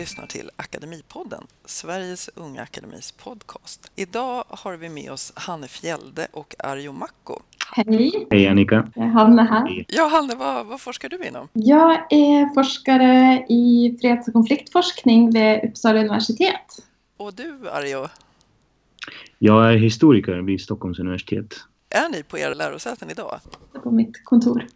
Lyssnar till Akademipodden, Sveriges Unga Akademis podcast. Idag har vi med oss Hanne Fjälde och Arjo Makko. Hej! Hej Annika! Hanne här. Ja, Hanne, vad, vad forskar du inom? Jag är forskare i freds och konfliktforskning vid Uppsala universitet. Och du, Arjo? Jag är historiker vid Stockholms universitet. Är ni på era lärosäten idag? På mitt kontor.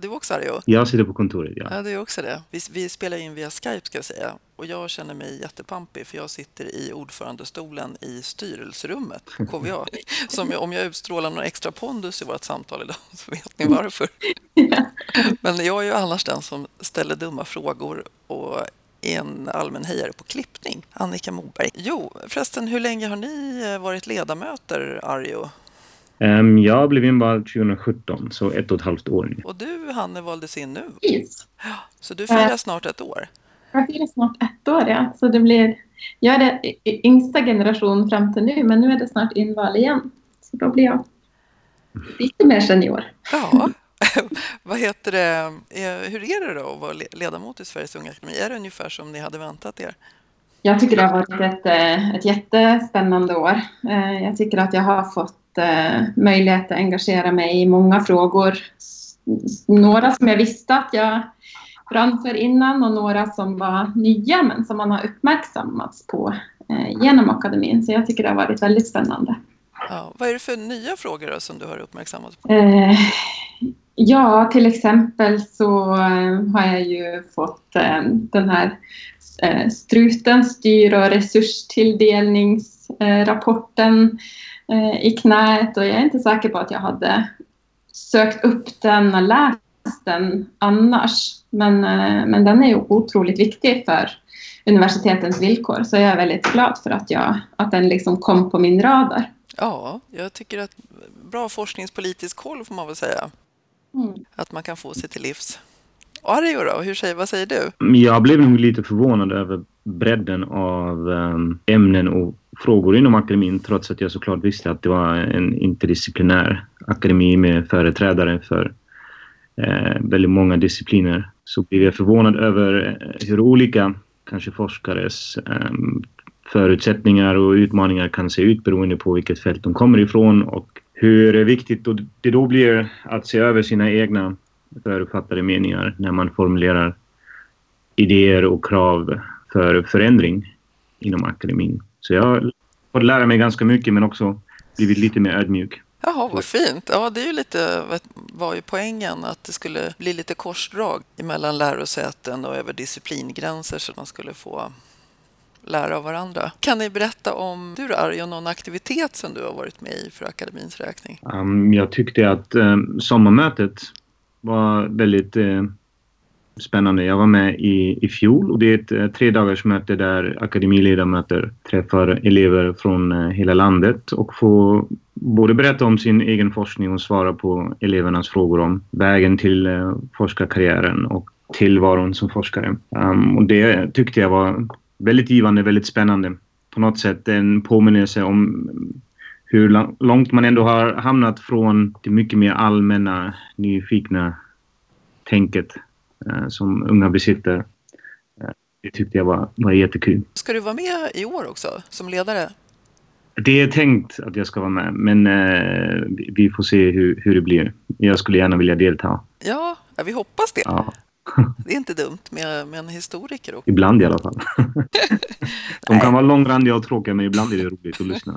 Du också, Arjo? Jag sitter på kontoret, ja. Ja, det är också det. Vi, vi spelar in via Skype, ska jag säga. Och jag känner mig jättepampig, för jag sitter i ordförandestolen i styrelserummet på KVA. Så om jag utstrålar någon extra pondus i vårt samtal idag, så vet ni varför. Men jag är ju annars den som ställer dumma frågor och är en allmän hejare på klippning. Annika Moberg. Jo, förresten, hur länge har ni eh, varit ledamöter, Arjo? Ehm, jag blev invald 2017, så ett och ett halvt år nu. Och du, Hanne, valdes in nu. Precis. Så du firar snart ett år. Jag firar snart ett år, ja. Så det blir... Jag är den yngsta generation fram till nu, men nu är det snart inval igen. Så då blir jag lite mer senior. Ja. Vad heter det? Eh, Hur är det då att vara le- ledamot i Sveriges Unga Akademi? Är det ungefär som ni hade väntat er? Jag tycker det har varit ett, eh, ett jättespännande år. Eh, Jag tycker att jag har fått eh, möjlighet att engagera mig i många frågor. Några som jag visste att jag brann för innan och några som var nya men som man har uppmärksammats på eh, genom akademin. Så jag tycker det har varit väldigt spännande. Ja. Vad är det för nya frågor då som du har uppmärksammat? Eh, ja, till exempel så eh, har jag ju fått eh, den här eh, struten styr och resurstilldelningsrapporten i knät och jag är inte säker på att jag hade sökt upp den och läst den annars. Men, eh, men den är ju otroligt viktig för universitetens villkor så jag är väldigt glad för att, jag, att den liksom kom på min radar. Ja, jag tycker att bra forskningspolitisk koll får man väl säga. Mm. Att man kan få sig till livs. Arjo då, hur säger, vad säger du? Jag blev nog lite förvånad över bredden av ehm, ämnen och frågor inom akademin trots att jag såklart visste att det var en interdisciplinär akademi med företrädare för eh, väldigt många discipliner. Så blev jag förvånad över eh, hur olika kanske forskares eh, förutsättningar och utmaningar kan se ut beroende på vilket fält de kommer ifrån och hur viktigt det då blir att se över sina egna förutfattade meningar när man formulerar idéer och krav för förändring inom akademin. Så jag har fått lära mig ganska mycket men också blivit lite mer ödmjuk. Jaha, vad fint. Ja, det är ju lite, var ju poängen att det skulle bli lite korsdrag mellan lärosäten och över disciplingränser så att man skulle få lära av varandra. Kan ni berätta om, du då, Arjo, någon aktivitet som du har varit med i för akademins räkning? Um, jag tyckte att um, sommarmötet var väldigt eh, spännande. Jag var med i, i fjol och det är ett eh, tre dagars möte där akademiledamöter träffar elever från eh, hela landet och får både berätta om sin egen forskning och svara på elevernas frågor om vägen till eh, forskarkarriären och tillvaron som forskare. Um, och det tyckte jag var väldigt givande, väldigt spännande. På något sätt en påminnelse om hur långt man ändå har hamnat från det mycket mer allmänna, nyfikna tänket som unga besitter. Eh, det tyckte jag var, var jättekul. Ska du vara med i år också som ledare? Det är tänkt att jag ska vara med, men eh, vi- får se hur, hur det blir. Jag skulle gärna vilja delta. Ja, ja vi hoppas det. Ja, Det är inte dumt med, med en historiker. Och, ibland i alla fall. De kan vara långrandiga och tråkiga, men ibland är det roligt att lyssna.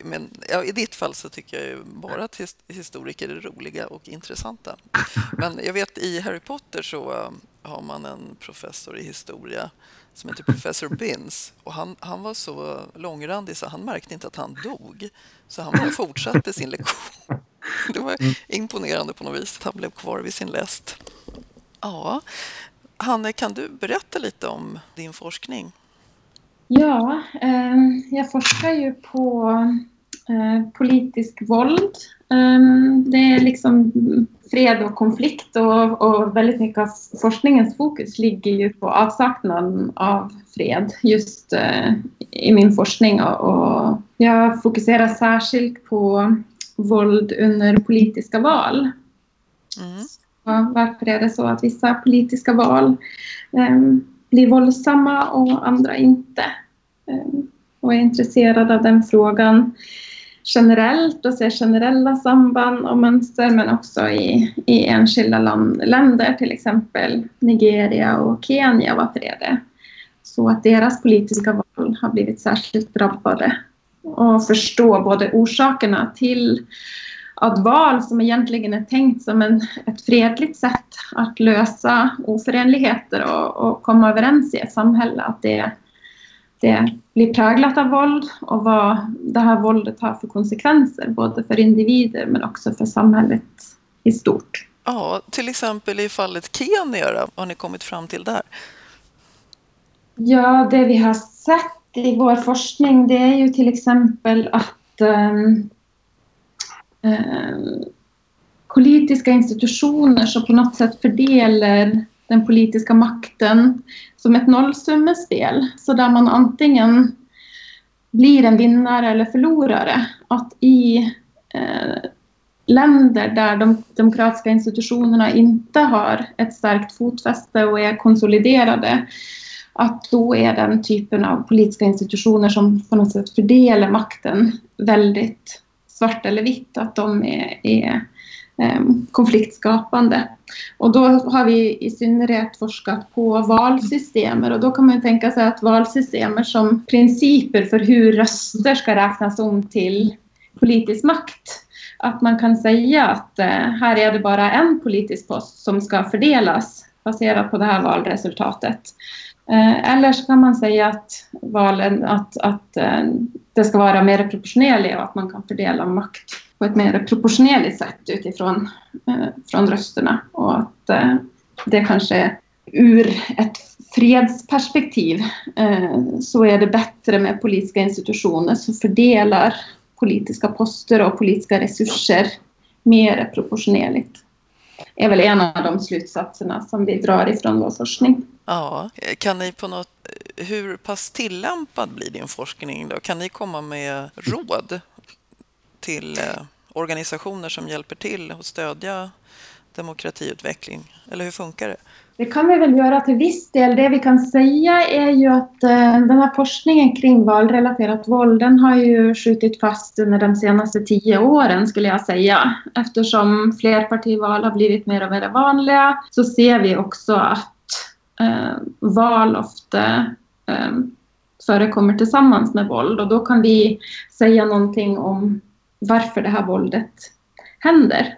Men ja, I ditt fall så tycker jag bara att his- historiker är roliga och intressanta. Men jag vet i Harry Potter så um, har man en professor i historia som heter professor Binns och han, han var så långrandig så han märkte inte att han dog. Så han bara fortsatte sin lektion. Det var imponerande på något vis att han blev kvar vid sin läst. Ja, Hanne, kan du berätta lite om din forskning? Ja, eh, jag forskar ju på eh, politisk våld. Eh, det är liksom fred och konflikt och, och väldigt mycket av forskningens fokus ligger ju på avsaknaden av fred just i min forskning. Och, och jag fokuserar särskilt på våld under politiska val. Mm. Varför är det så att vissa politiska val ehm, blir våldsamma och andra inte. Ehm, och är intresserad av den frågan generellt och ser generella samband och mönster men också i, i enskilda land, länder, till exempel Nigeria och Kenya. Varför är det så att deras politiska val har blivit särskilt drabbade? Och förstå både orsakerna till att val som egentligen är tänkt som en, ett fredligt sätt att lösa oförenligheter och, och komma överens i ett samhälle, att det det blir präglat av våld och vad det här våldet har för konsekvenser både för individer men också för samhället i stort. Ja, till exempel i fallet Kenya, då, har ni kommit fram till där? Ja, det vi har sett i vår forskning det är ju till exempel att um, Eh, politiska institutioner som på något sätt fördelar den politiska makten som ett nollsummespel. Så där man antingen blir en vinnare eller förlorare. Att i eh, länder där de demokratiska institutionerna inte har ett starkt fotfäste och är konsoliderade, att då är den typen av politiska institutioner som på något sätt fördelar makten väldigt svart eller vitt, att de är, är ehm, konfliktskapande. Och då har vi i synnerhet forskat på valsystemer och då kan man tänka sig att valsystemer som principer för hur röster ska räknas om till politisk makt. Att man kan säga att eh, här är det bara en politisk post som ska fördelas baserat på det här valresultatet. Eh, eller så kan man säga att, valen, att, att eh, det ska vara mer proportionerligt och att man kan fördela makt på ett mer proportionerligt sätt utifrån eh, från rösterna. Och att eh, det kanske ur ett fredsperspektiv eh, så är det bättre med politiska institutioner som fördelar politiska poster och politiska resurser mer proportionerligt. Det är väl en av de slutsatserna som vi drar ifrån vår forskning. Ja, kan ni på något, hur pass tillämpad blir din forskning då? Kan ni komma med råd till eh, organisationer som hjälper till att stödja demokratiutveckling? Eller hur funkar det? Det kan vi väl göra till viss del. Det vi kan säga är ju att eh, den här forskningen kring valrelaterat våld den har ju skjutit fast under de senaste tio åren skulle jag säga. Eftersom flerpartival har blivit mer och mer vanliga så ser vi också att eh, val ofta eh, förekommer tillsammans med våld och då kan vi säga någonting om varför det här våldet händer.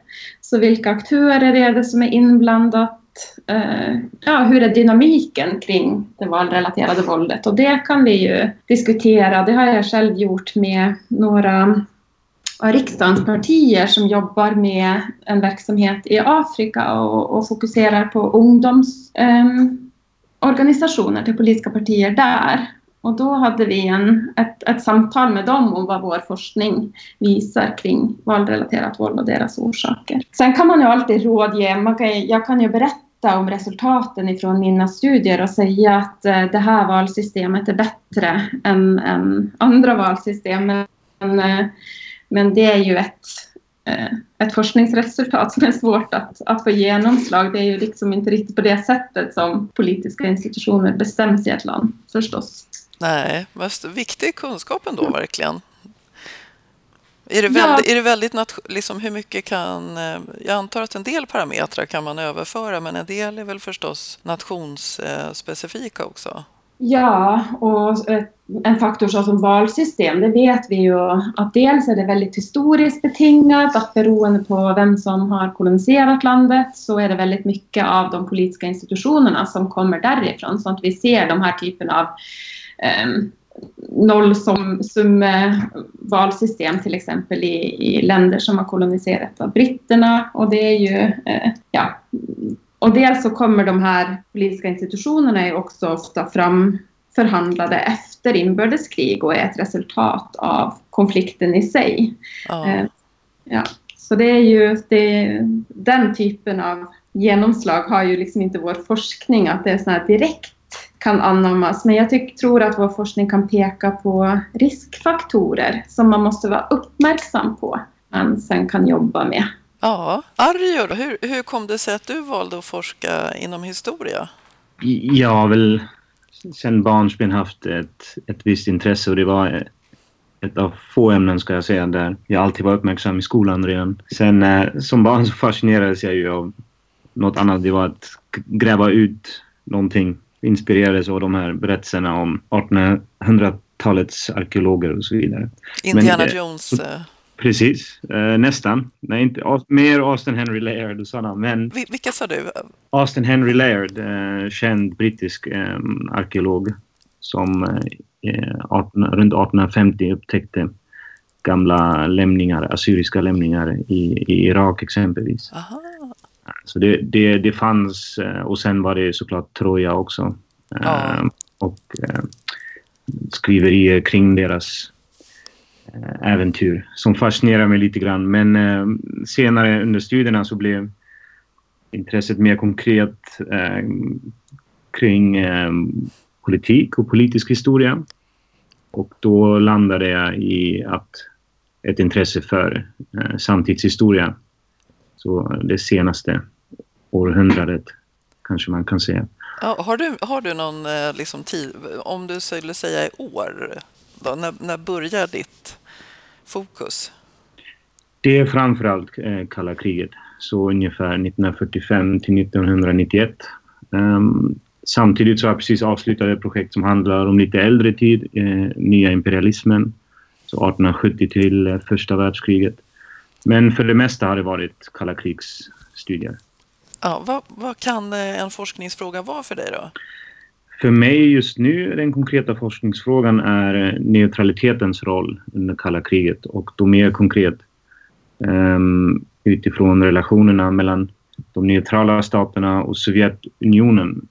Så vilka aktörer är det som är inblandat? Eh, ja, hur är dynamiken kring det valrelaterade våldet? Och det kan vi ju diskutera. Det har jag själv gjort med några av riksdagens partier som jobbar med en verksamhet i Afrika och, och fokuserar på ungdomsorganisationer ehm, eh, till politiska partier där. Och då hade vi en, ett, ett samtal med dem om vad vår forskning visar kring valrelaterat våld och deras orsaker. Sen kan man ju alltid rådge, man kan, jag kan ju berätta om resultaten ifrån mina studier och säga att eh, det här valsystemet är bättre än, än andra valsystem. Men, eh, men det är ju ett, eh, ett forskningsresultat som är svårt att, att få genomslag. Det är ju liksom inte riktigt på det sättet som politiska institutioner bestäms i ett land förstås. Nej, men viktig kunskap ändå verkligen. Är det väldigt, ja. är det väldigt liksom hur mycket kan... Eh, jag antar att en del parametrar kan man överföra men en del är väl förstås nationsspecifika också? Ja, och en faktor som valsystem, det vet vi ju att dels är det väldigt historiskt betingat, att beroende på vem som har koloniserat landet så är det väldigt mycket av de politiska institutionerna som kommer därifrån, så att vi ser de här typen av eh, nollsummevalsystem till exempel i, i länder som har koloniserats av britterna. Och det är ju, eh, ja, och dels så kommer de här politiska institutionerna är också ofta framförhandlade efter inbördeskrig och är ett resultat av konflikten i sig. Ja. Eh, ja. Så det är ju det, den typen av genomslag har ju liksom inte vår forskning, att det är så här direkt kan anammas. Men jag tyck, tror att vår forskning kan peka på riskfaktorer som man måste vara uppmärksam på, men sen kan jobba med. Ja, Arjo, hur, hur kom det sig att du valde att forska inom historia? Jag har väl sen barnsben haft ett, ett visst intresse och det var ett av få ämnen ska jag säga där jag alltid var uppmärksam i skolan redan. Sen eh, som barn så fascinerades jag ju av något annat. Det var att gräva ut någonting. Inspirerades av de här berättelserna om 1800-talets arkeologer och så vidare. Indiana Men, Jones. Eh, precis, eh, nästan. Nej, inte, mer Austin Henry Laird och sådana. Men vilka sa du? Austin Henry Laird, eh, känd brittisk eh, arkeolog som eh, 18, runt 1850 upptäckte gamla lämningar, assyriska lämningar i, i Irak exempelvis. Aha. Så det, det, det fanns eh, och sen var det såklart Troja också. Ja. Eh, och eh, skriverier kring deras Eh, äventyr som fascinerar mig lite grann. Men eh, senare under studierna så blev intresset mer konkret eh, kring politik och politisk historia. Och då landade jag i att ett intresse för eh, samtidshistoria. Så det senaste århundradet kanske man kan säga. Ja, har, du, har du någon eh, liksom, tid, om du skulle säga i år, då, när, när börjar ditt fokus? Det är framförallt eh, kalla kriget, så ungefär 1945 till 1991. Um, Samtidigt så har jag precis avslutat ett projekt som handlar om lite äldre tid, eh, nya imperialismen. Så 1870 till eh, första världskriget. Men för det mesta har det varit kalla krigsstudier. Ja, vad, vad kan en forskningsfråga vara för dig då? För mig just nu, den konkreta forskningsfrågan är neutralitetens roll under kalla kriget och då mer konkret um, utifrån relationerna mellan de neutrala staterna och Sovjetunionen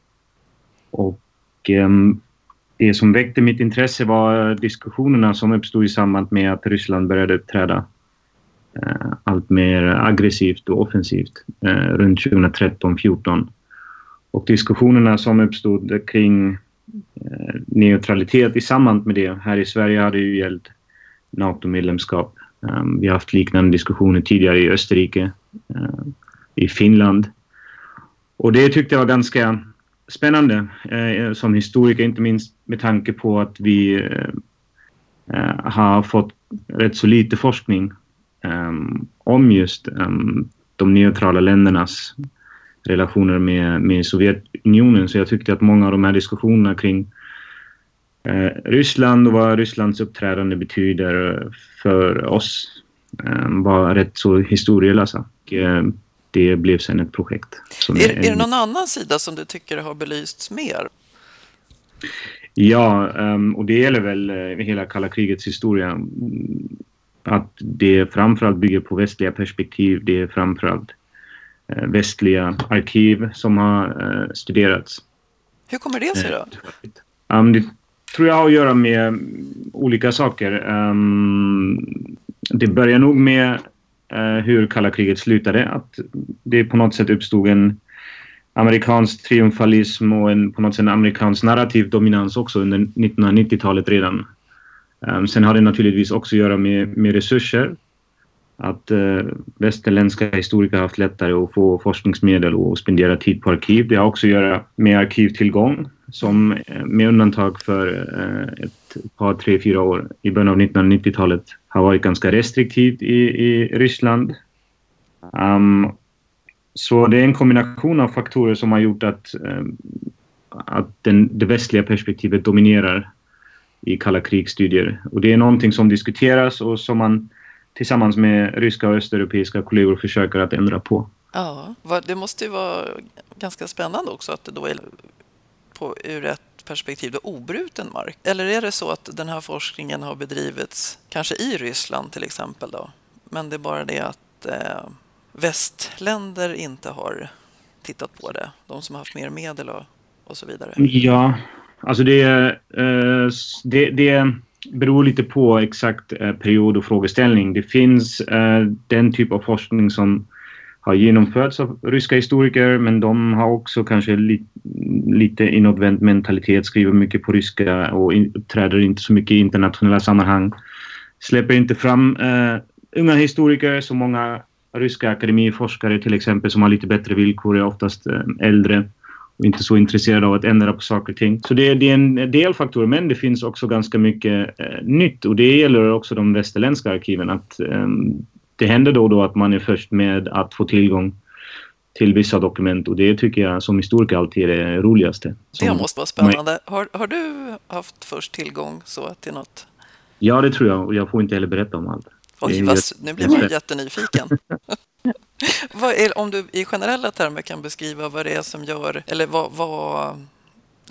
och um, det som väckte mitt intresse var diskussionerna som uppstod i samband med att Ryssland började uppträda uh, eh, allt mer aggressivt och offensivt uh, runt 2013-14. Och diskussionerna som uppstod kring eh, neutralitet i samband med det. Här i Sverige har det ju gällt NATO-medlemskap. Ehm, vi har haft liknande diskussioner tidigare i Österrike, eh, i Finland. Och det tyckte jag var ganska spännande eh, som historiker, inte minst med tanke på att vi har fått rätt så lite forskning ehm, om just ehm, de neutrala ländernas relationer med, med Sovjetunionen. Så jag tyckte att många av de här diskussionerna kring eh, Ryssland och vad Rysslands uppträdande betyder för oss var rätt så historielösa det blev sen ett projekt. är, är, det någon annan sida som du tycker har belysts mer? Ja, ehm, och det gäller väl eh, hela kalla krigets historia. Att det framförallt bygger på västliga perspektiv. Det är framförallt eh, västliga arkiv som har eh, studerats. Hur kommer det sig då? Um, det tror jag har att göra med olika saker. Um, det börjar nog med Eh, hur kalla kriget slutade. Att det på något sätt uppstod en amerikansk triumfalism och en på något sätt amerikansk narrativ dominans också under 1990-talet redan. Um, sen har det naturligtvis också att göra med, med resurser. Att eh, västerländska historiker har haft lättare att få forskningsmedel och spendera tid på arkiv. Det har också att göra med arkivtillgång som eh, med undantag för eh, ett par, tre, fyra år i början av 1990-talet har varit ganska restriktivt i, i Ryssland. Um, så det är en kombination av faktorer som har gjort att, eh, att den, det västliga perspektivet dominerar i kalla krigsstudier. Och det är någonting som diskuteras och som man tillsammans med ryska och östeuropeiska kollegor försöker att ändra på. Ja, det måste ju vara ganska spännande också att det då är på, ur ett perspektiv då obruten mark? Eller är det så att den här forskningen har bedrivits kanske i Ryssland till exempel då? Men det är bara det att eh, västländer inte har tittat på det. De som har haft mer medel och, och så vidare. Ja, alltså det, eh, det, det beror lite på exakt eh, period och frågeställning. Det finns eh, den typ av forskning som har genomförts av ryska historiker men de har också kanske li, lite inåtvänd mentalitet, skriver mycket på ryska och uppträder inte så mycket i internationella sammanhang. Släpper inte fram uh, unga historiker, så många ryska akademiforskare till exempel som har lite bättre villkor är oftast uh, äldre och inte så intresserad av att ändra på saker och ting. Så det, det är en del faktorer, men det finns också ganska mycket eh, nytt och det gäller också de västerländska arkiven. Att, eh, det händer då och då att man är först med att få tillgång till vissa dokument och det tycker jag som historiker alltid är det roligaste. Det måste vara spännande. Har, har du haft först tillgång så till något? Ja, det tror jag och jag får inte heller berätta om allt. Oj, vad, nu blir man jättenyfiken. vad är, om du i generella termer kan beskriva vad det är som gör, eller vad, vad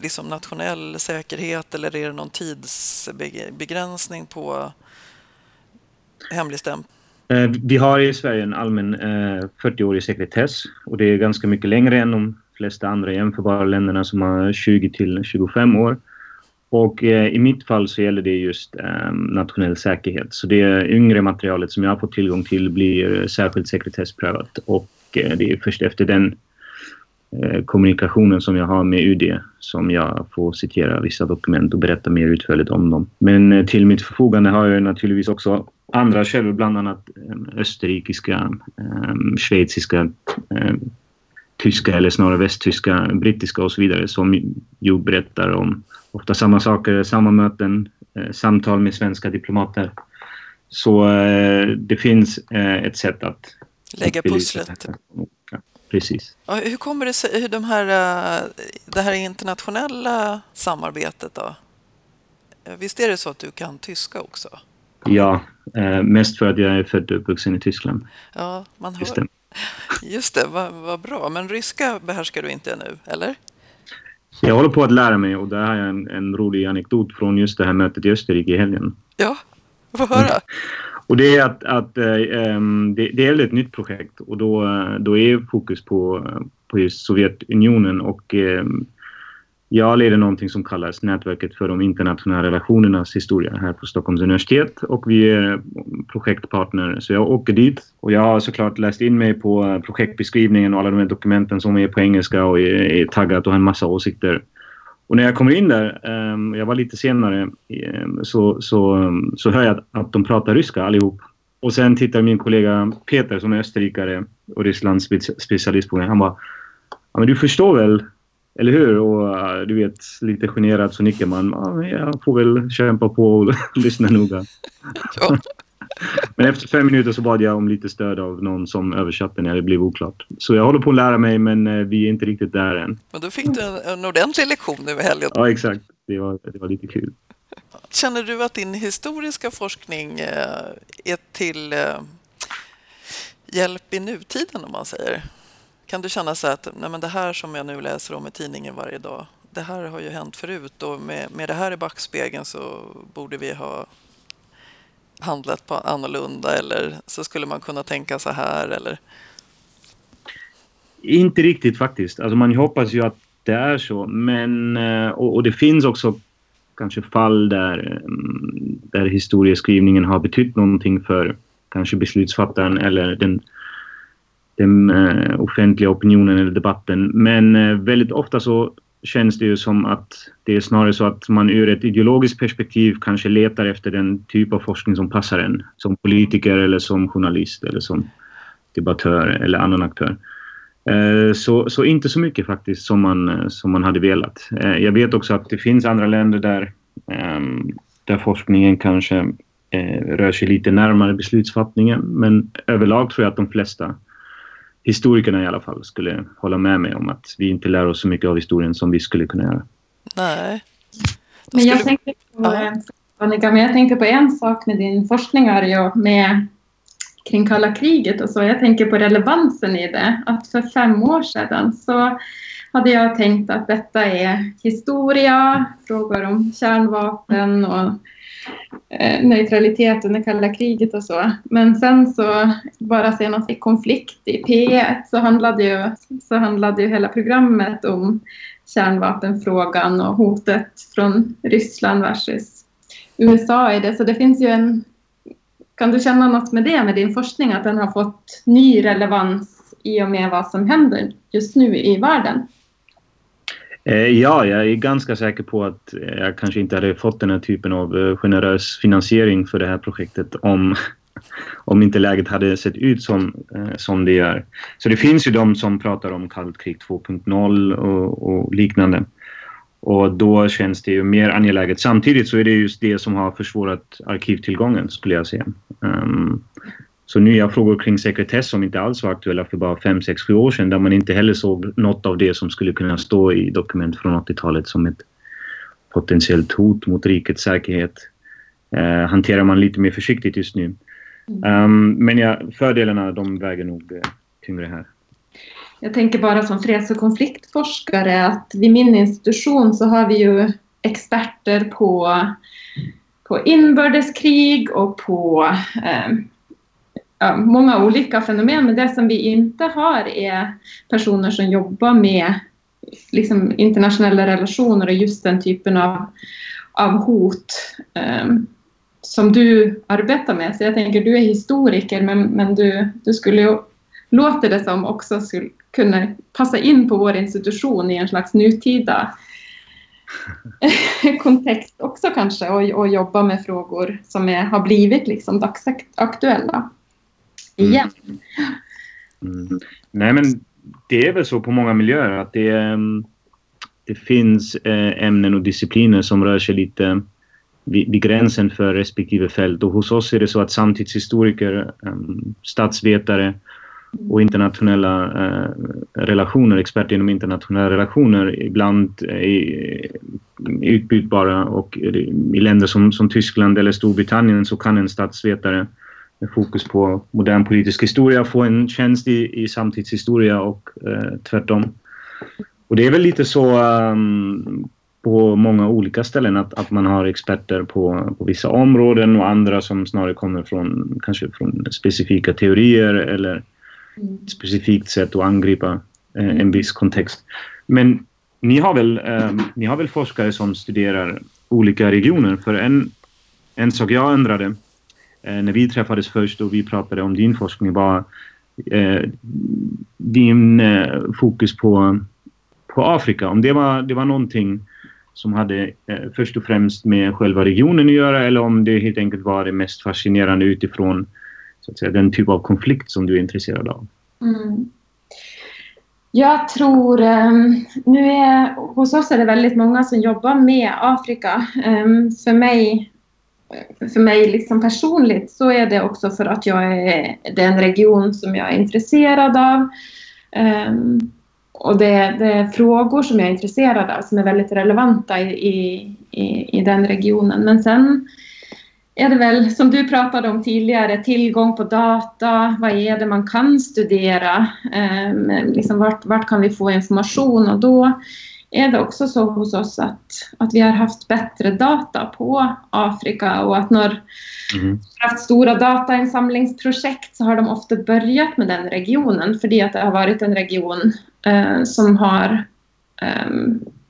liksom nationell säkerhet eller är det någon tidsbegränsning på hemligstämpel? Eh, vi har i Sverige en allmän 40-årig eh, sekretess och det är ganska mycket längre än de flesta andra jämförbara länderna som har 20 till 25 år. Och eh, i mitt fall så gäller det just ehm, nationell säkerhet. Så det yngre materialet som jag har fått tillgång till blir särskilt sekretessprövat och eh, det är först efter den eh, kommunikationen som jag har med UD som jag får citera vissa dokument och berätta mer utförligt om dem. Men eh, till mitt förfogande har jag naturligtvis också andra källor, bland annat ehm, österrikiska, eh, schweiziska, eh, tyska eller snarare västtyska, brittiska och så vidare som ju berättar om ofta samma saker, samma möten, samtal med svenska diplomater. Så det finns ett sätt att lägga pusslet. Precis. hur kommer det sig, hur de här, det här internationella samarbetet då? Visst är det så att du kan tyska också? Ja, eh, mest för att jag är född och uppvuxen i Tyskland. Ja, man hör. Just det, Just det vad, vad bra. Men ryska behärskar du inte ännu, eller? Jag håller på att lära mig och där har jag en, en rolig anekdot från just det här mötet i Österrike i helgen. Ja, få höra. Och det är att, att um, det, det, är ett nytt projekt och då, då är fokus på, på just Sovjetunionen och um, jag leder någonting som kallas Nätverket för de internationella relationernas historia här på Stockholms universitet och vi är projektpartner så jag åker dit och jag har såklart läst in mig på projektbeskrivningen och alla de här dokumenten som är på engelska och är, taggat och har en massa åsikter. Och när jag kommer in där, ehm, jag var lite senare, ehm, så, så, så hör jag att, att de pratar ryska allihop. Och sen tittar min kollega Peter som är österrikare och Rysslands specialist på det. Han bara, ja men du förstår väl eller hur? Och uh, du vet, lite generad så nickar man. Ah, jag får väl kämpa på och lyssna noga. ja. Men efter fem minuter så bad jag om lite stöd av någon som översatte när det blev oklart. Så jag håller på att lära mig men uh, vi är inte riktigt där än. Men då fick du en, en ordentlig lektion nu i helgen. Ja, exakt. Det var, det var lite kul. Känner du att din historiska forskning uh, är till hjälp i nutiden om man säger? Kan du känna så att nej men det här som jag nu läser om i tidningen varje dag, det här har ju hänt förut och med, med det här i backspegeln så borde vi ha handlat på annorlunda eller så skulle man kunna tänka så här eller? Inte riktigt faktiskt. Alltså man hoppas ju att det är så, men eh, och, och det finns också kanske fall där, mm, där historieskrivningen har betytt någonting för kanske beslutsfattaren eller den den eh, offentliga opinionen eller debatten. Men eh, väldigt ofta så känns det ju som att det är snarare så att man ur ett ideologiskt perspektiv kanske letar efter den typ av forskning som passar en. Som politiker eller som journalist eller som debattör eller annan aktör. Eh, så, så inte så mycket faktiskt som man, som man hade velat. Jag vet också att det finns andra länder där, ehm, där forskningen kanske rör sig lite närmare beslutsfattningen. Men överlag tror jag att de flesta historikerna i alla fall skulle hålla med mig om att vi inte lär oss så mycket av historien som vi skulle kunna göra. Nej. Men jag, tänkte på, ja. Annika, men jag tänkte på en sak med din forskning Arjo, med kring kalla kriget och så. Jag tänker på relevansen i det. Att för fem år sedan så hade jag tänkt att detta är historia, frågor om kärnvapen och Eh, neutralitet under kalla kriget och så. Men sen så, bara senast i konflikt i P1 så handlade ju, så handlade ju hela programmet om kärnvapenfrågan och hotet från Ryssland versus USA i det. Så det finns ju en... Kan du känna något med det, med din forskning, att den har fått ny relevans i och med vad som händer just nu i världen? Eh, ja, jag är ganska säker på att jag kanske inte hade fått den här typen av eh, generös finansiering för det här projektet om om inte läget hade sett ut som, eh, som det gör. Så det finns ju de som pratar om kallt krig 2.0 och, och, liknande. Och då känns det ju mer angeläget. Samtidigt så är det just det som har försvårat arkivtillgången skulle jag säga. Um, så nya frågor kring sekretess som inte alls var aktuella för bara 5, 6, 7 år sedan där man inte heller såg något av det som skulle kunna stå i dokument från 80-talet som ett potentiellt hot mot rikets säkerhet eh, hanterar man lite mer försiktigt just nu. Um, men ja, fördelarna de väger nog eh, tyngre här. Jag tänker bara som freds och konfliktforskare att vid min institution så har vi ju experter på, på inbördeskrig och på eh, ja, många olika fenomen. Men det som vi inte har är personer som jobbar med liksom, internationella relationer och just den typen av, av hot. Eh, som du arbetar med. Så jag tänker, du är historiker men, men du, du skulle ju, låter det som också skulle kunna passa in på vår institution i en slags nutida kontext också kanske och, och jobba med frågor som är, har blivit liksom dagsaktuella igen. Mm. Mm. Nej men det är väl så på många miljöer att det, mm, det finns eh, ämnen och discipliner som rör sig lite vid, vid, gränsen för respektive fält. Och hos oss är det så att samtidshistoriker, um, statsvetare och internationella uh, relationer, experter inom internationella relationer ibland är utbytbara och i länder som, som Tyskland eller Storbritannien så kan en statsvetare med fokus på modern politisk historia få en tjänst i, i samtidshistoria och uh, tvärtom. Och det är väl lite så um, på många olika ställen att, att man har experter på, på vissa områden och andra som snarare kommer från kanske från specifika teorier eller mm. ett specifikt sätt att angripa eh, en mm. viss kontext. Men ni har, väl, eh, ni har väl forskare som studerar olika regioner? För en, en sak jag undrade eh, Eh, när vi träffades först och vi pratade om din forskning var eh, din eh, fokus på, på Afrika. Om det var, det var någonting som hade eh, först och främst med själva regionen att göra eller om det helt enkelt var det mest fascinerande utifrån så att säga, den typ av konflikt som du är intresserad av? Mm. Jag tror... Ehm, nu är, hos oss är det väldigt många som jobbar med Afrika. Ehm, för mig, för mig liksom personligt så är det också för att jag är den region som jag är intresserad av. Um, och det, det, är frågor som jag är intresserad av som är väldigt relevanta i, i, i den regionen. Men sen är det väl, som du pratade om tidigare, tillgång på data. Vad är det man kan studera? um, liksom vart, vart kan vi få information? Och då är det också så hos oss att, att vi har haft bättre data på Afrika och att när mm. haft stora datainsamlingsprojekt så har de ofta börjat med den regionen för att det har varit en region eh, som har eh,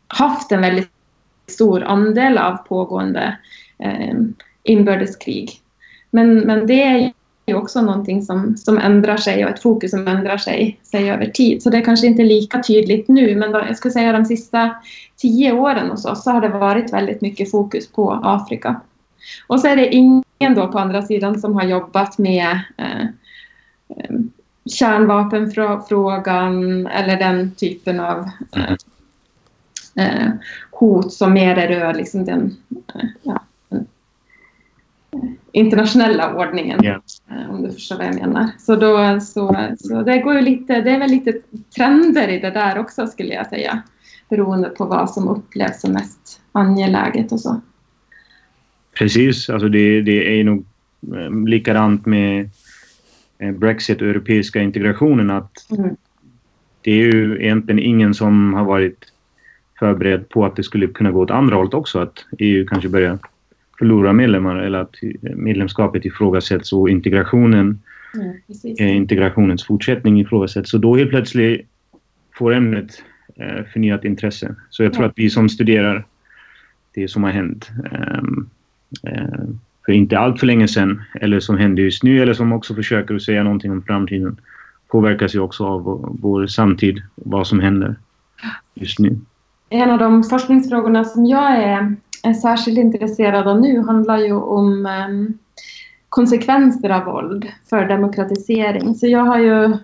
haft en väldigt stor andel av pågående eh, inbördeskrig. Men, men det är ju också någonting som, som ändrar sig och ett fokus som ändrar sig, sig över tid. Så det är kanske inte lika tydligt nu, men då, jag skulle säga de sista tio åren hos oss så har det varit väldigt mycket fokus på Afrika. Och så är det ingen då på andra sidan som har jobbat med eh, eh kärnvapenfrågan eller den typen av eh, eh, hot som mer rör liksom den, eh, ja, den internationella ordningen. Yeah. Om du förstår vad jag menar. Så, då, så, så det, går ju lite, det är väl lite trender i det där också skulle jag säga. Beroende på vad som upplevs som mest angeläget och så. Precis, alltså det, det är nog likadant med Eh, Brexit och europeiska integrationen att mm. det är ju egentligen ingen som har varit förberedd på att det skulle kunna gå åt andra hållet också. Att EU kanske börjar förlora medlemmar eller att medlemskapet ifrågasätts och integrationen, mm, eh, integrationens fortsättning ifrågasätts. Så då helt plötsligt får ämnet eh, förnyat intresse. Så jag tror att vi som studerar det som har hänt um, uh, för inte allt för länge sedan, eller som händer just nu, eller som också försöker att säga någonting om framtiden, påverkas ju också av vår samtid, vad som händer just nu. En av de forskningsfrågorna som jag är, är särskilt intresserad av nu handlar ju om um, konsekvenser av våld för demokratisering. Så jag har ju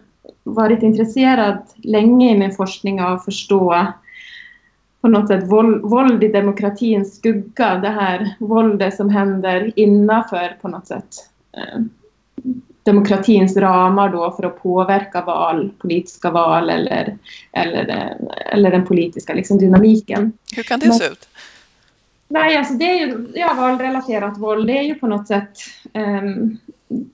varit intresserad länge i min forskning av att förstå på något sätt våld, våld i demokratins skugga. Det här våldet som händer innanför på något sätt eh, demokratins ramar då för att påverka val, politiska val eller, eller, eller den politiska liksom, dynamiken. Hur kan det Men, se ut? Nej, alltså det är ju ja, valrelaterat våld. Det är ju på något sätt um,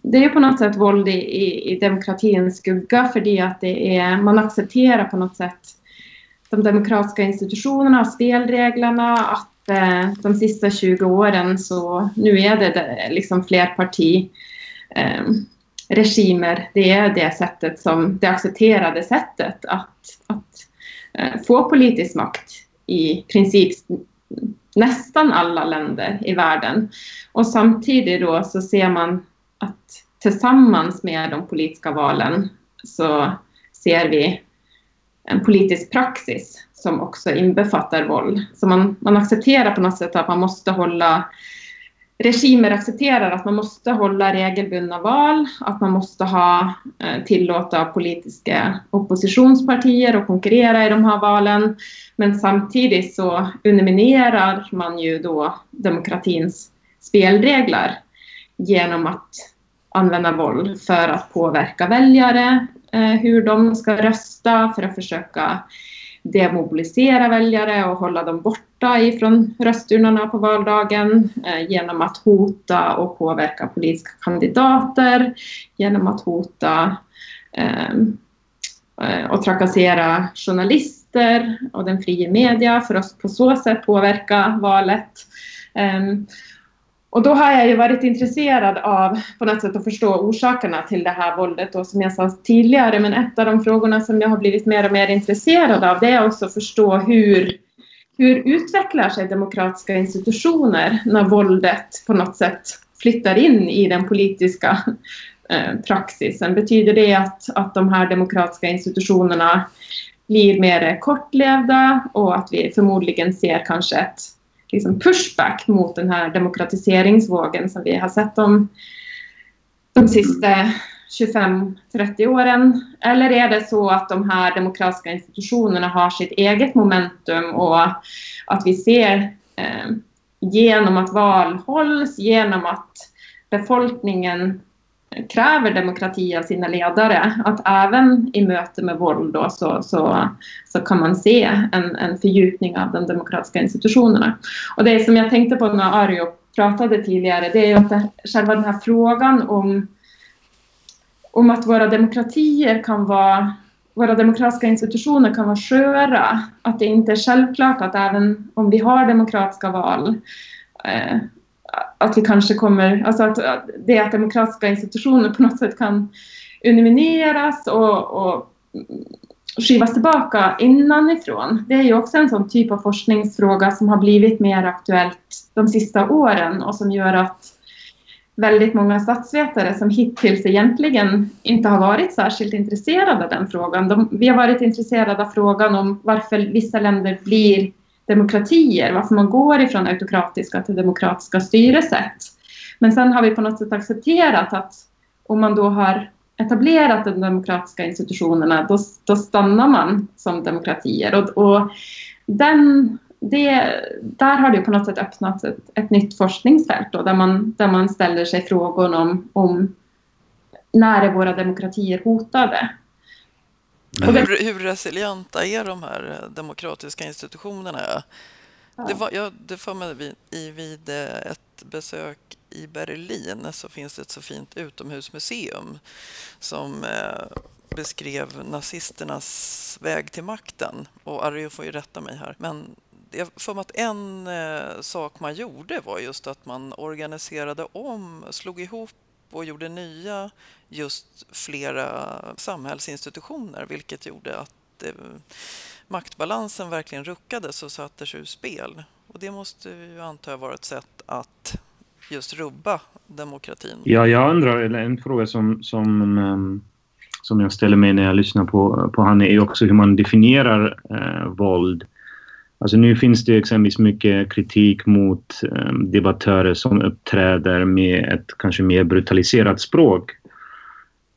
det är ju på något sätt våld i, i, i demokratins skugga för att det är, man accepterar på något sätt de demokratiska institutionerna, spelreglerna, att eh, de sista 20 åren så nu är det, det liksom flerpartiregimer. Ehm, det är det sättet som det accepterade sättet att, att eh, få politisk makt i princip nästan alla länder i världen. Och samtidigt då så ser man att tillsammans med de politiska valen så ser vi en politisk praxis som också inbefattar våld. Så man, man accepterar på något sätt att man måste hålla regimer accepterar att man måste hålla regelbundna val, att man måste ha, eh, tillåta politiska oppositionspartier att konkurrera i de här valen. Men samtidigt så underminerar man ju då demokratins spelregler genom att använda våld för att påverka väljare, eh, hur de ska rösta, för att försöka demobilisera väljare och hålla dem borta ifrån rösturnorna på valdagen eh, genom att hota och påverka politiska kandidater, genom att hota ehm, eh, och trakassera journalister och den fria media för att på så sätt påverka valet. Ehm, och då har jag ju varit intresserad av på något sätt att förstå orsakerna till det här våldet och som jag sa tidigare, men ett av de frågorna som jag har blivit mer och mer intresserad av det är också att förstå hur, hur utvecklar sig demokratiska institutioner när våldet på något sätt flyttar in i den politiska eh, praxisen? Betyder det att, att de här demokratiska institutionerna blir mer kortlevda och att vi förmodligen ser kanske ett liksom pushback mot den här demokratiseringsvågen som vi har sett de, de sista 25-30 åren? Eller är det så att de här demokratiska institutionerna har sitt eget momentum och att vi ser eh, genom att val hålls, genom att befolkningen kräver demokrati av sina ledare, att även i möte med våld då, så, så, så kan man se en, en fördjupning av de demokratiska institutionerna. Och det som jag tänkte på när Arjo pratade tidigare, det är ju att det, själva den här frågan om, om att våra demokratier kan vara våra demokratiska institutioner kan vara sköra, att det inte är självklart att även om vi har demokratiska val eh, att vi kanske kommer, alltså att det att demokratiska institutioner på något sätt kan undermineras och, och skivas tillbaka innanifrån. Det är ju också en sån typ av forskningsfråga som har blivit mer aktuellt de sista åren och som gör att väldigt många statsvetare som hittills egentligen inte har varit särskilt intresserade av den frågan. De, vi har varit intresserade av frågan om varför vissa länder blir demokratier, varför man går ifrån autokratiska till demokratiska styresätt. Men sen har vi på något sätt accepterat att om man då har etablerat de demokratiska institutionerna, då, då stannar man som demokratier. Och, och den, det, där har det på något sätt öppnats ett, ett nytt forskningsfält då, där, man, där man ställer sig frågor om, om när är våra demokratier hotade? Men hur, hur resilienta är de här eh, demokratiska institutionerna? Ja. Det, var, ja, det får mig vid, i, vid eh, ett besök i Berlin så finns det ett så fint utomhusmuseum som eh, beskrev nazisternas väg till makten. Och Arjo får ju rätta mig här. Men jag för mig att en eh, sak man gjorde var just att man organiserade om, slog ihop och gjorde nya just flera samhällsinstitutioner vilket gjorde att eh, maktbalansen verkligen ruckades och sattes ur spel. Och det måste ju anta vara ett sätt att just rubba demokratin. Ja, jag undrar, en fråga som, som, ehm, som jag ställer mig när jag lyssnar på, på han är också hur man definierar eh, våld. Alltså nu finns det exempelvis mycket kritik mot um, debattörer som uppträder med ett kanske mer brutaliserat språk.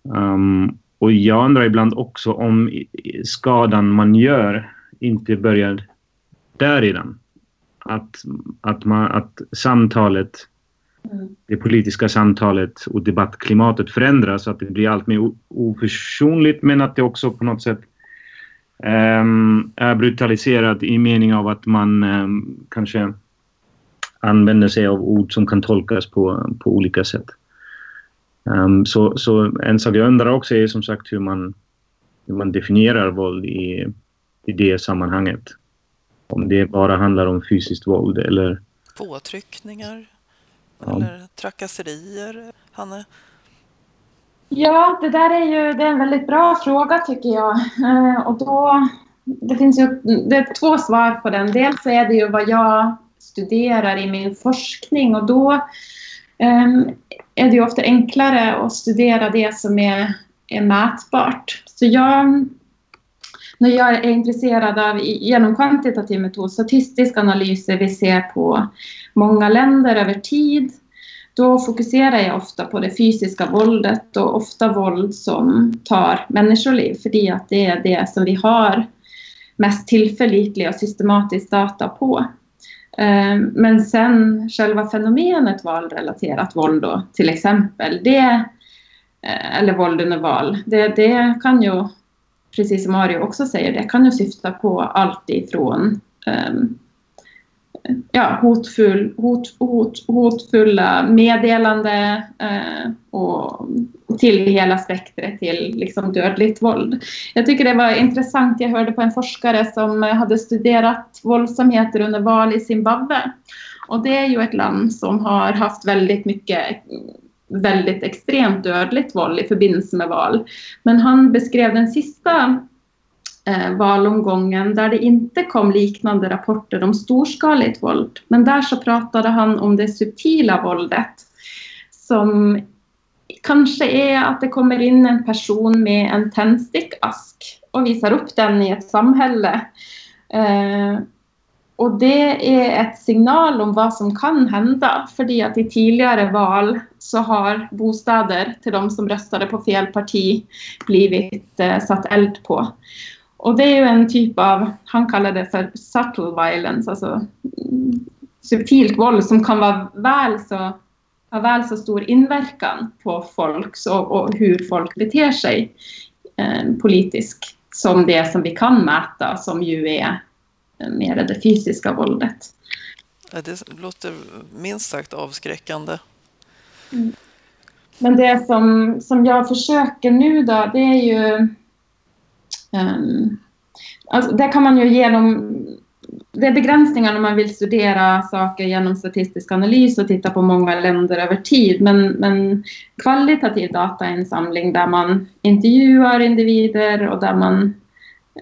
Um, och jag undrar ibland också om skadan man gör inte börjar där redan. Att, att, man, att samtalet, mm. det politiska samtalet och debattklimatet förändras så att det blir allt mer oförsonligt men att det också på något sätt är brutaliserat i mening av att man um, kanske använder sig av ord som kan tolkas på, på olika sätt. Um, så, så en sak jag undrar också är som sagt hur man, hur man definierar våld i, i det sammanhanget. Om det bara handlar om fysiskt våld eller... Påtryckningar ja. eller trakasserier, Hanne? Ja, det där är ju det är en väldigt bra fråga tycker jag. Eh, och då, det finns ju det är två svar på den. Dels är det ju vad jag studerar i min forskning och då um, är det ju ofta enklare att studera det som är, är mätbart. Så jag, när jag är intresserad av genom kvantitativ metod, statistisk analys, vi ser på många länder över tid, då fokuserar jag ofta på det fysiska våldet och ofta våld som tar människoliv, för att det är det som vi har mest tillförlitliga och systematisk data på. Ehm, men sen själva fenomenet valrelaterat våld då, till exempel, det, eh, eller våld under val, det, det kan ju, precis som Mario också säger, det kan ju syfta på allt ifrån um, ja, hotfull, hot, hot, hotfulla meddelande eh, och till hela spektret till liksom dödligt våld. Jag tycker det var intressant, jag hörde på en forskare som hade studerat våldsamheter under val i Zimbabwe. Och det är ju ett land som har haft väldigt mycket väldigt extremt dödligt våld i förbindelse med val. Men han beskrev den sista Eh, valomgången där det inte kom liknande rapporter om storskaligt våld. Men där så pratade han om det subtila våldet som kanske är att det kommer in en person med en tändstickask och visar upp den i ett samhälle. Eh, och det är ett signal om vad som kan hända, för att i tidigare val så har bostäder till de som röstade på fel parti blivit eh, satt eld på. Och det är ju en typ av, han kallar det för subtle violence, alltså subtilt våld som kan vara väl så, ha väl så stor inverkan på folk och, och hur folk beter sig eh, politiskt som det som vi kan mäta, som ju är mer det fysiska våldet. Det låter minst sagt avskräckande. Mm. Men det som, som jag försöker nu då, det är ju Ehm, alltså, där kan man ju genom... Det är begränsningar när man vill studera saker genom statistisk analys och titta på många länder över tid. Men, men kvalitativ datainsamling där man intervjuar individer och där man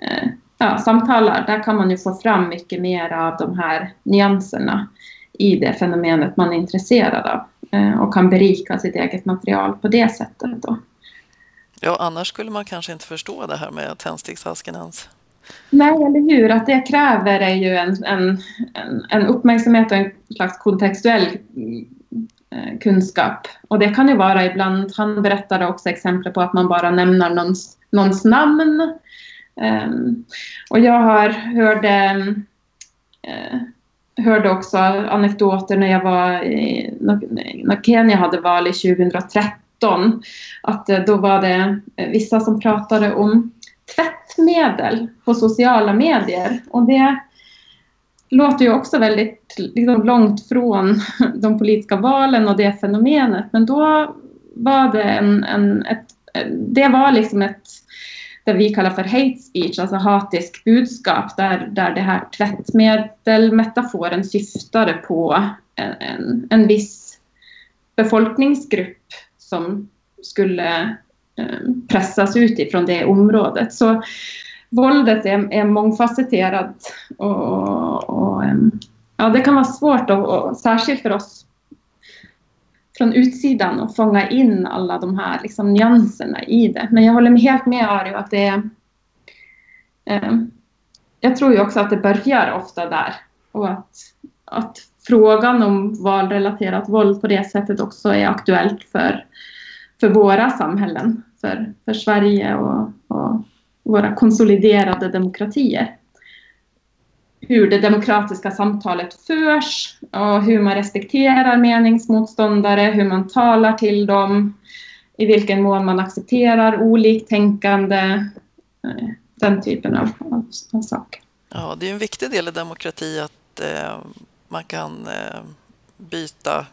eh, ja, samtalar, där kan man ju få fram mycket mer av de här nyanserna i det fenomenet man är intresserad av eh, och kan berika sitt eget material på det sättet. Då. Ja, annars skulle man kanske inte förstå det här med tändsticksasken ens. Nej, eller hur? Att det kräver är ju en, en, en, uppmärksamhet och en slags kontextuell eh, kunskap. Och det kan ju vara ibland, han berättade också exempel på att man bara nämner någons, någons namn. Um, och jag har hörde, uh, hörde också anekdoter när jag var i, när Kenya hade val i 2013 att eh, då var det eh, vissa som pratade om tvättmedel på sociala medier. Och det låter ju också väldigt liksom, långt från de politiska valen och det fenomenet. Men då var det en, en ett, eh, det var liksom ett det vi kallar för hate speech, alltså hatisk budskap, där, där det här tvättmedelmetaforen syftade på en, en, en viss befolkningsgrupp som skulle eh, pressas ut ifrån det området. Så våldet är, är mångfacetterat och, och, eh, ja, det kan vara svårt, och, och, särskilt för oss från utsidan, att fånga in alla de här liksom, nyanserna i det. Men jag håller helt med Ario att det är eh, jag tror ju också att det börjar ofta där och att, att frågan om valrelaterat våld på det sättet också är aktuellt för, för våra samhällen, för, för Sverige och, och våra konsoliderade demokratier. Hur det demokratiska samtalet förs och hur man respekterar meningsmotståndare, hur man talar till dem, i vilken mån man accepterar oliktänkande, eh, den typen av, av, av saker. Ja, det är en viktig del i demokrati att eh, man kan eh, byta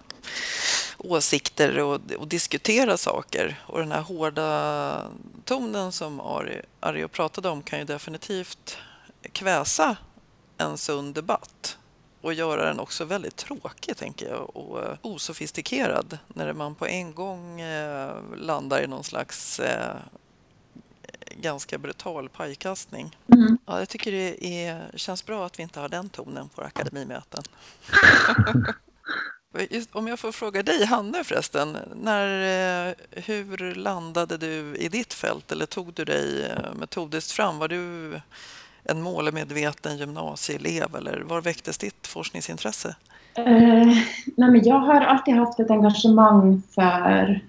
åsikter och, och, diskutera saker. Och den här hårda tonen som Ari, Ari pratade om kan ju definitivt kväsa en sund debatt och göra den också väldigt tråkig, tänker jag, och eh, osofistikerad när man på en gång eh, landar i någon slags ganska brutal pajkastning. Mm. Ja, jag tycker det är, känns bra att vi inte har den tonen på akademimöten. Just, om jag får fråga dig, Hanne förresten, när, eh, hur landade du i ditt fält eller tog du dig eh, metodiskt fram? Var du en målmedveten gymnasieelev eller var väcktes ditt forskningsintresse? Uh, nej men jag har alltid haft ett engagemang för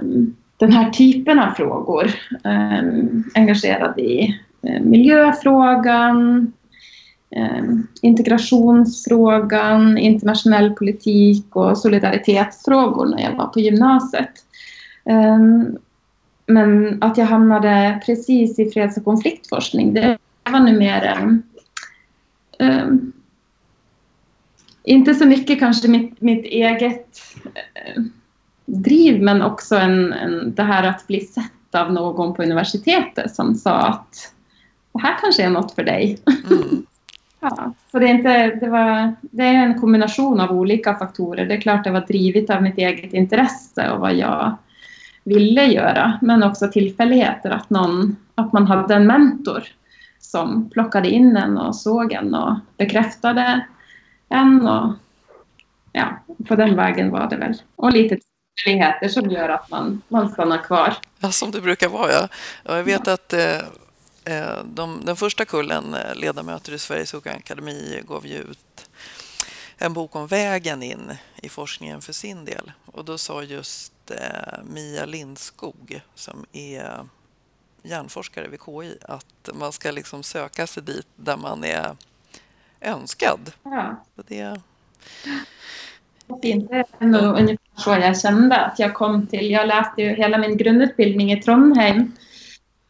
um, den här typen av frågor. Ehm, engagerad i eh, miljöfrågan, ehm, integrationsfrågan, internationell politik och solidaritetsfrågor när jag var på gymnasiet. Ehm, men att jag hamnade precis i freds och konfliktforskning, det var nu mer... Um, inte så mycket kanske mitt, mitt eget eh, driv, men också en, en, det här att bli sett av någon på universitetet som sa att det här kanske är något för dig. Mm. ja, så det är, inte, det, var, det är en kombination av olika faktorer. Det är klart det var drivet av mitt eget intresse och vad jag ville göra, men också tillfälligheter, att, någon, att man hade en mentor som plockade in en och såg en och bekräftade en. Och, ja, på den vägen var det väl. Och lite tillfälligheter som gör att man, man stannar kvar. Ja, som det brukar vara, ja. Jag vet ja. att eh, eh de, den första kullen eh, ledamöter i Sveriges Akademi gav ju ut en bok om vägen in i forskningen för sin del. Och då sa just eh, Mia Lindskog, som är hjärnforskare vid KI att man ska liksom söka sig dit där man är önskad. Ja. Det... Fint. Det är nog ungefär så jag kände att jag kom till. Jag läste ju hela min grundutbildning i Trondheim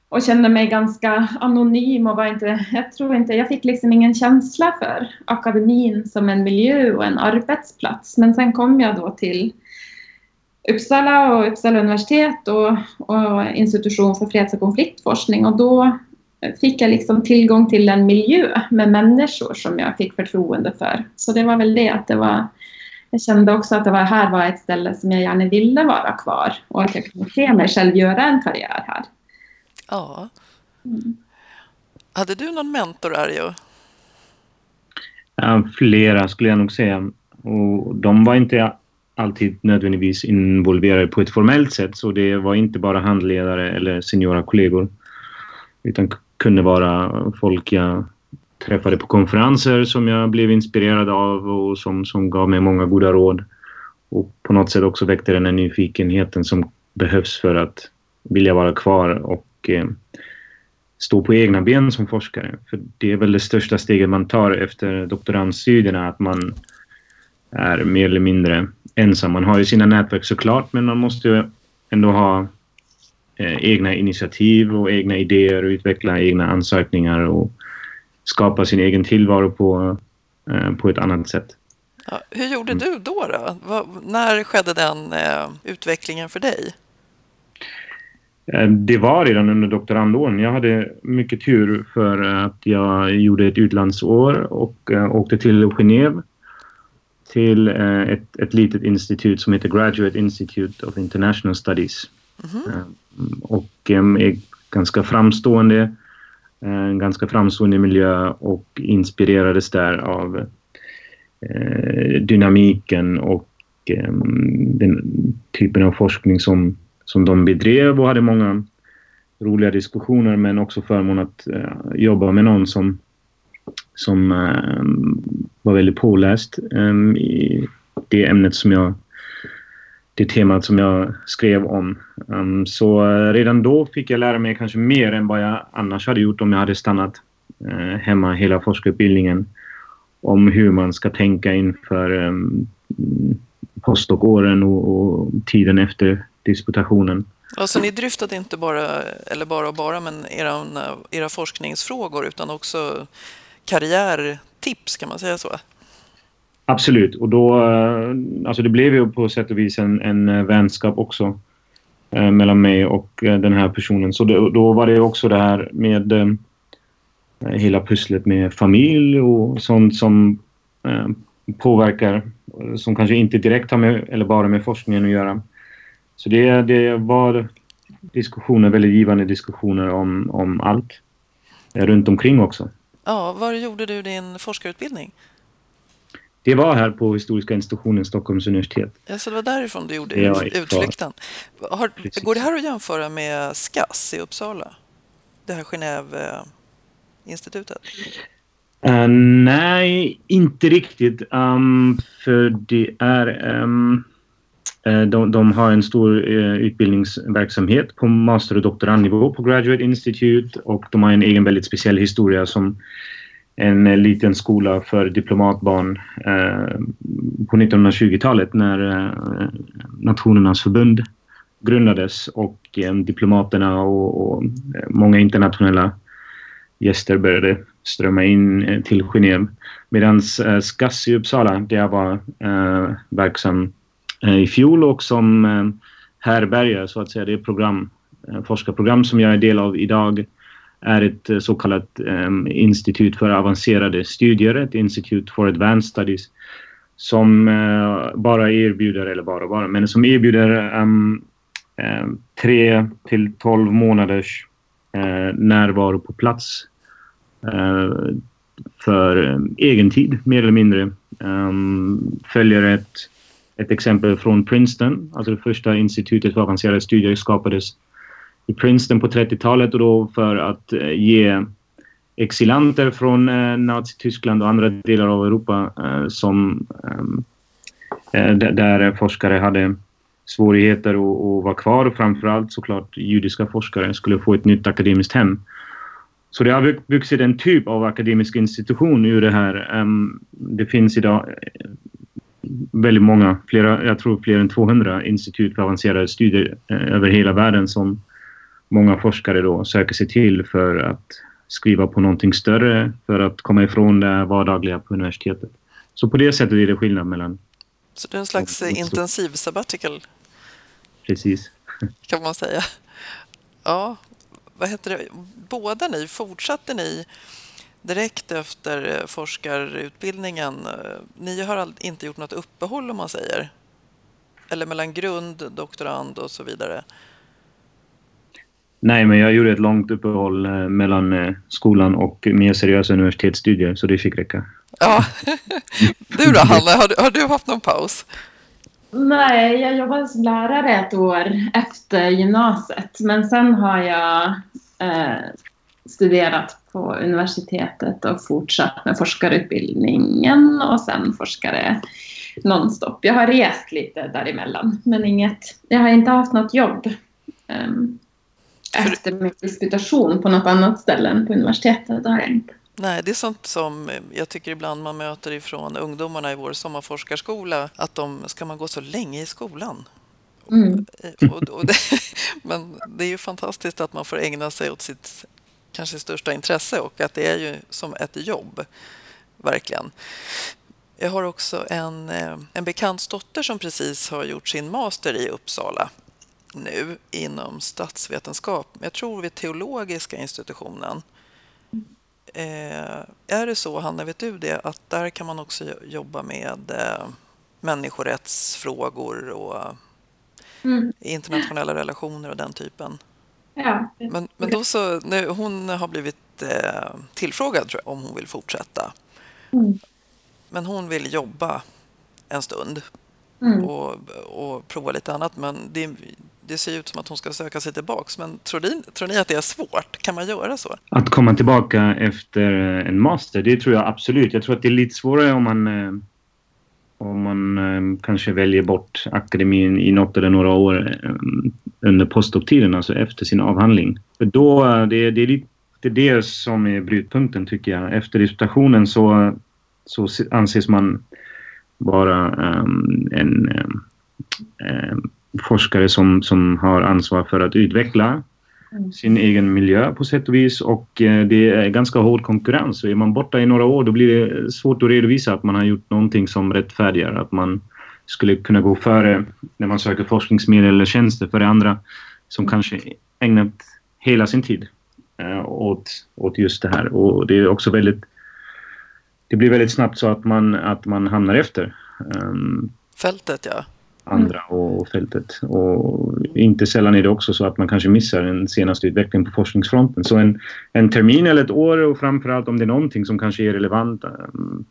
och kände mig ganska anonym och var inte, jag tror inte, jag fick liksom ingen känsla för akademin som en miljö och en arbetsplats. Men sen kom jag då till Uppsala och Uppsala universitet och, och institution för freds och konfliktforskning och då fick jag liksom tillgång till en miljö med människor som jag fick förtroende för. Så det var väl det att det var jag kände också att det var, här var ett ställe som jag gärna ville vara kvar och att jag kunde se mig själv göra en karriär här. Ja. Mm. Hade du någon mentor, Arjo? Ja, flera skulle jag nog säga. Och de var inte alltid nödvändigtvis involverade på ett formellt sätt. Så det var inte bara handledare eller seniora kollegor. Utan kunde vara folk jag träffade på konferenser som jag blev inspirerad av och som, som gav mig många goda råd. Och på något sätt också väckte den här nyfikenheten som behövs för att vilja vara kvar och eh, stå på egna ben som forskare. För det är väl det största steget man tar efter doktorandstudierna, att man är mer eller mindre ensam. Man har ju sina nätverk såklart, men man måste ändå ha eh, egna initiativ och egna idéer och utveckla egna ansökningar och skapa sin egen tillvaro på, eh, på ett annat sätt. Ja, hur gjorde mm. du då? då? Var, när skedde den eh, utvecklingen för dig? Eh, det var redan under doktorandåren. Jag hade mycket tur för att jag gjorde ett utlandsår och uh, åkte till Genève till uh, ett, ett litet institut som heter Graduate Institute of International Studies. Mm -hmm. uh, och um, är ganska framstående, Eh, en ganska framstående miljö och inspirerades där av eh, dynamiken och ehm, den typen av forskning som som de bedrev och hade många roliga diskussioner men också förmån att eh, jobba med någon som som ehm, var väldigt påläst ehm, i det ämnet som jag det temat som jag skrev om. Um, så eh, redan då fick jag lära mig kanske mer än vad jag annars hade gjort om jag hade stannat uh, hemma hela forskarutbildningen om hur man ska tänka inför ehm, um, postdoc-åren och, och, tiden efter disputationen. Alltså ni dryftade inte bara, eller bara och bara, men era, eh, era forskningsfrågor utan också karriärtips, kan man säga så? Absolut, och då, eh, alltså det blev ju på sätt och vis en, en eh, vänskap också eh, mellan mig och eh, den här personen. Så det, då var det också det här med eh, hela pusslet med familj och sånt som eh, påverkar, eh, som kanske inte direkt har med, eller bara med forskningen att göra. Så det, det var diskussioner, väldigt givande diskussioner om, om allt runt omkring också. Ja, var gjorde du din forskarutbildning? Det var här på Historiska institutionen, Stockholms universitet. Ja, så det var därifrån du gjorde ja, utflykten. Har, går det här att jämföra med SKAS i Uppsala? Det här Genève-institutet? Uh, nej, inte riktigt. Um, för det är... Um, de, de, har en stor uh, utbildningsverksamhet på master och doktorandnivå på Graduate Institute och de har en egen väldigt speciell historia som en eh, liten skola för diplomatbarn eh, på 1920-talet när eh, Nationernas förbund grundades och eh, diplomaterna och, och, eh, många internationella gäster började strömma in eh, till Genève. Medan eh, SKAS i Uppsala, där jag var eh, verksam i fjol och som eh, härbärgare så att säga, det program, forskarprogram som jag är del av idag är ett eh, så kallat um, institut för avancerade studier, ett Institute for Advanced Studies, som uh, bara erbjuder, eller bara bara, men som erbjuder um, um, tre till tolv månaders uh, närvaro på plats uh, för egen tid, mer eller mindre. följer ett, ett exempel från Princeton, alltså det första institutet för avancerade studier skapades i Princeton på 30-talet och då för att eh, ge exilanter från eh, Nazityskland och andra delar av Europa eh, som eh, eh där forskare hade svårigheter att vara kvar och framförallt såklart judiska forskare skulle få ett nytt akademiskt hem. Så det har vuxit en typ av akademisk institution ur det här. Ehm, det finns idag eh, väldigt många, flera, jag tror fler än 200 institut för avancerade studier eh, över hela världen som många forskare då söker sig till för att skriva på någonting större för att komma ifrån det vardagliga på universitetet. Så på det sättet är det skillnad mellan... Så det är en slags intensiv sabbatical? Precis. Kan man säga. Ja, vad heter det? Båda ni, fortsatte ni direkt efter forskarutbildningen? Ni har inte gjort något uppehåll om man säger? Eller mellan grund, doktorand och så vidare? Nej, men jag gjorde ett långt uppehåll eh, mellan eh, skolan och mer seriösa universitetsstudier, så det fick räcka. Ja. Du då, Hanna, har du, har du haft någon paus? Nej, jag jobbade som lärare ett år efter gymnasiet, men sen har jag eh, studerat på universitetet och fortsatt med forskarutbildningen och sen forskare nonstop. Jag har rest lite däremellan, men inget, jag har inte haft något jobb. Um, efter min disputation på något annat ställe än på universitetet. Det har jag inte. Nej, det är sånt som jag tycker ibland man möter ifrån ungdomarna i vår sommarforskarskola, att de, ska man gå så länge i skolan? Mm. Och, och det, men det är ju fantastiskt att man får ägna sig åt sitt kanske största intresse och att det är ju som ett jobb, verkligen. Jag har också en, eh, en bekants dotter som precis har gjort sin master i Uppsala nu inom statsvetenskap, jag tror vid teologiska institutionen. Eh, är det så, Hanna, vet du det, att där kan man också jobba med eh, människorättsfrågor och mm. internationella relationer och den typen? Ja. Men, men då så, nu, hon har blivit eh, tillfrågad tror jag, om hon vill fortsätta. Mm. Men hon vill jobba en stund mm. och, och prova lite annat. Men det, det ser ut som att hon ska söka sig tillbaks, men tror ni, tror ni att det är svårt? Kan man göra så? Att komma tillbaka efter eh, en master, det tror jag absolut. Jag tror att det är lite svårare om man eh, om man eh, kanske väljer bort akademin i något eller några år under postdoktiden, alltså efter sin avhandling. För då, det, det är lite det som är brytpunkten tycker jag. Efter disputationen så, så anses man vara um, en um, forskare som, som har ansvar för att utveckla mm. sin egen miljö på sätt och vis och eh, det är ganska hård konkurrens. Så är man borta i några år då blir det svårt att redovisa att man har gjort någonting som rättfärdigar att man skulle kunna gå före när man söker forskningsmedel eller tjänster för det andra som kanske ägnat hela sin tid eh, åt, åt just det här. Och det är också väldigt det blir väldigt snabbt så att man, att man hamnar efter. Um, Fältet, ja andra och fältet. Och inte sällan är det också så att man kanske missar den senaste utvecklingen på forskningsfronten. Så en, en termin eller ett år och framförallt om det är någonting som kanske är relevant um,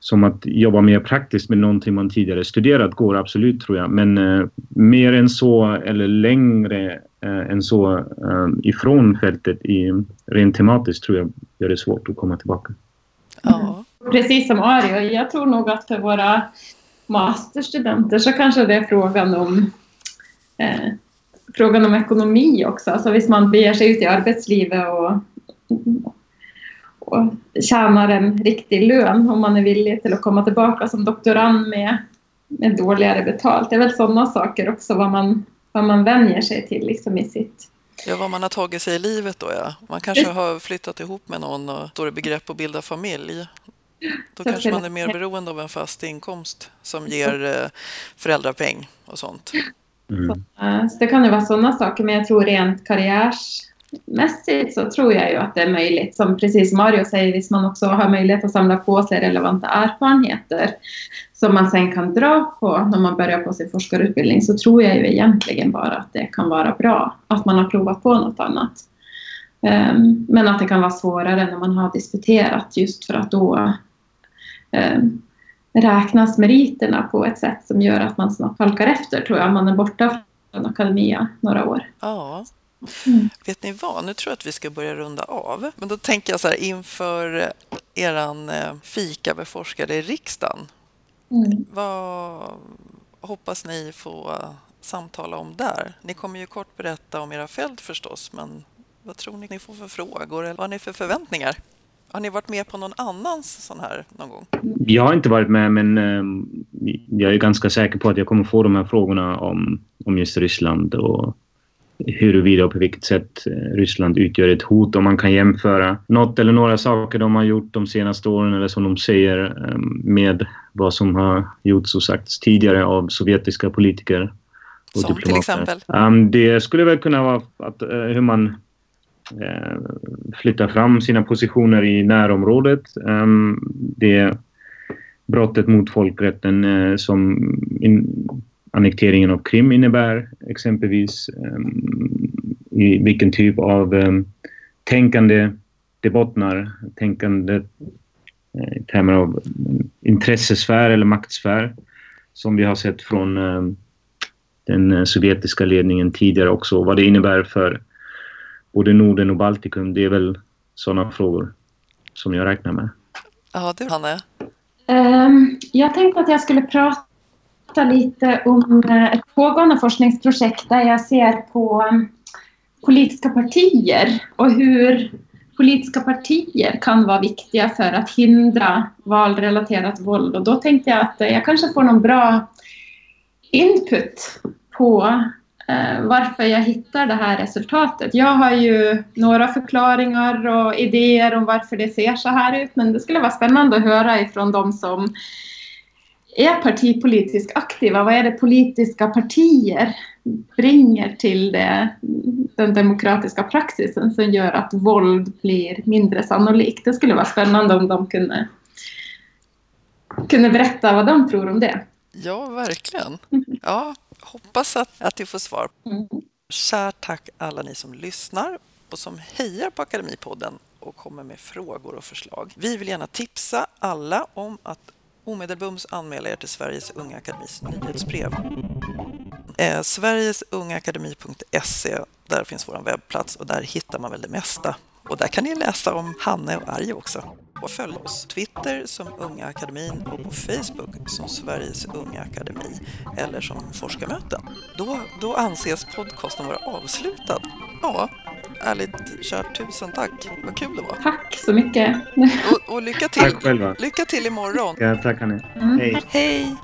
som att jobba mer praktiskt med någonting man tidigare studerat går absolut tror jag. Men uh, mer än så eller längre uh, än så uh, ifrån fältet i, rent tematiskt tror jag gör det svårt att komma tillbaka. Ja. Precis som Ario, jag tror nog att för våra masterstudenter så kanske det är frågan om eh, frågan om ekonomi också. Alltså hvis man beger sig ut i arbetslivet och, och tjänar en riktig lön om man är villig till att komma tillbaka som doktorand med, med dåligare betalt. Det är väl sådana saker också vad man, vad man vänjer sig till liksom i sitt Ja, vad man har tagit sig i livet då ja. Man kanske har flyttat ihop med någon och står i begrepp att bilda familj. Då kanske man är mer beroende av en fast inkomst som ger eh, föräldrapeng och sånt. Mm. Så det kan ju vara sådana saker, men jag tror rent karriärsmässigt så tror jag ju att det är möjligt. Som precis som Mario säger, hvis man också har möjlighet att samla på sig relevanta erfarenheter som man sen kan dra på när man börjar på sin forskarutbildning så tror jag ju egentligen bara att det kan vara bra att man har provat på något annat. Ehm, men att det kan vara svårare när man har disputerat just för att då eh, räknas meriterna på ett sätt som gör att man snabbt halkar efter tror jag, om man är borta från akademia några år. Ja. Mm. Vet ni vad, nu tror jag att vi ska börja runda av. Men då tänker jag så här inför eran eh, fika med forskare i riksdagen. Mm. Vad hoppas ni få samtala om där? Ni kommer ju kort berätta om era fält förstås, men vad tror ni ni får för frågor eller vad har ni för förväntningar? Har ni varit med på någon annans sån här någon gång? Jag har inte varit med, men um, jag är ganska säker på att jag kommer få de här frågorna om, om just Ryssland och huruvida och på vilket sätt eh, Ryssland utgör ett hot. Om man kan jämföra något eller några saker de har gjort de senaste åren eller som de säger um, med vad som har gjorts och sagts tidigare av sovjetiska politiker. Och som diplomater. till exempel? Um, det skulle väl kunna vara att, uh, hur man Eh, Eh, flytta fram sina positioner i närområdet. Ehm, det brottet mot folkrätten eh, som annekteringen av Krim innebär exempelvis. Ehm, I vilken typ av ehm, tänkande det bottnar. Tänkande eh, i termer av intressesfär eller maktsfär som vi har sett från den sovjetiska ledningen tidigare också. Vad det innebär för både Norden och Baltikum, det är väl sådana frågor som jag räknar med. Ja, du Hanne? Um, jag tänkte att jag skulle prata lite om eh, ett pågående forskningsprojekt där jag ser på um, politiska partier och hur politiska partier kan vara viktiga för att hindra valrelaterat våld. Och då tänkte jag att jag kanske får någon bra input på eh, varför jag hittar det här resultatet. Jag har ju några förklaringar och idéer om varför det ser så här ut, men det skulle vara spännande att höra ifrån de som är partipolitiskt aktiva. Vad är det politiska partier bringar till det, den demokratiska praxisen som gör att våld blir mindre sannolikt? Det skulle vara spännande om de kunde, kunde berätta vad de tror om det. Ja, verkligen. Ja, hoppas att, att du får svar. Mm. Kärt tack alla ni som lyssnar och som hejar på Akademipodden och kommer med frågor och förslag. Vi vill gärna tipsa alla om att Omedelbums anmäla er till Sveriges Unga Akademis nyhetsbrev. Eh, Sverigesungaakademi.se, där finns vår webbplats och där hittar man väl det mesta. Och där kan ni läsa om Hanne och Arje också. Och följ oss Twitter som Unga Akademin och på Facebook som Sveriges Unga Akademi eller som Forskarmöten. Då, då anses podcasten vara avslutad. Ja, ärligt kärt tusen tack. Vad kul det var. Tack så mycket. Och, och lycka till. Tack själva. Lycka till imorgon. Ja, tack Annie. Mm. Hej. Hej!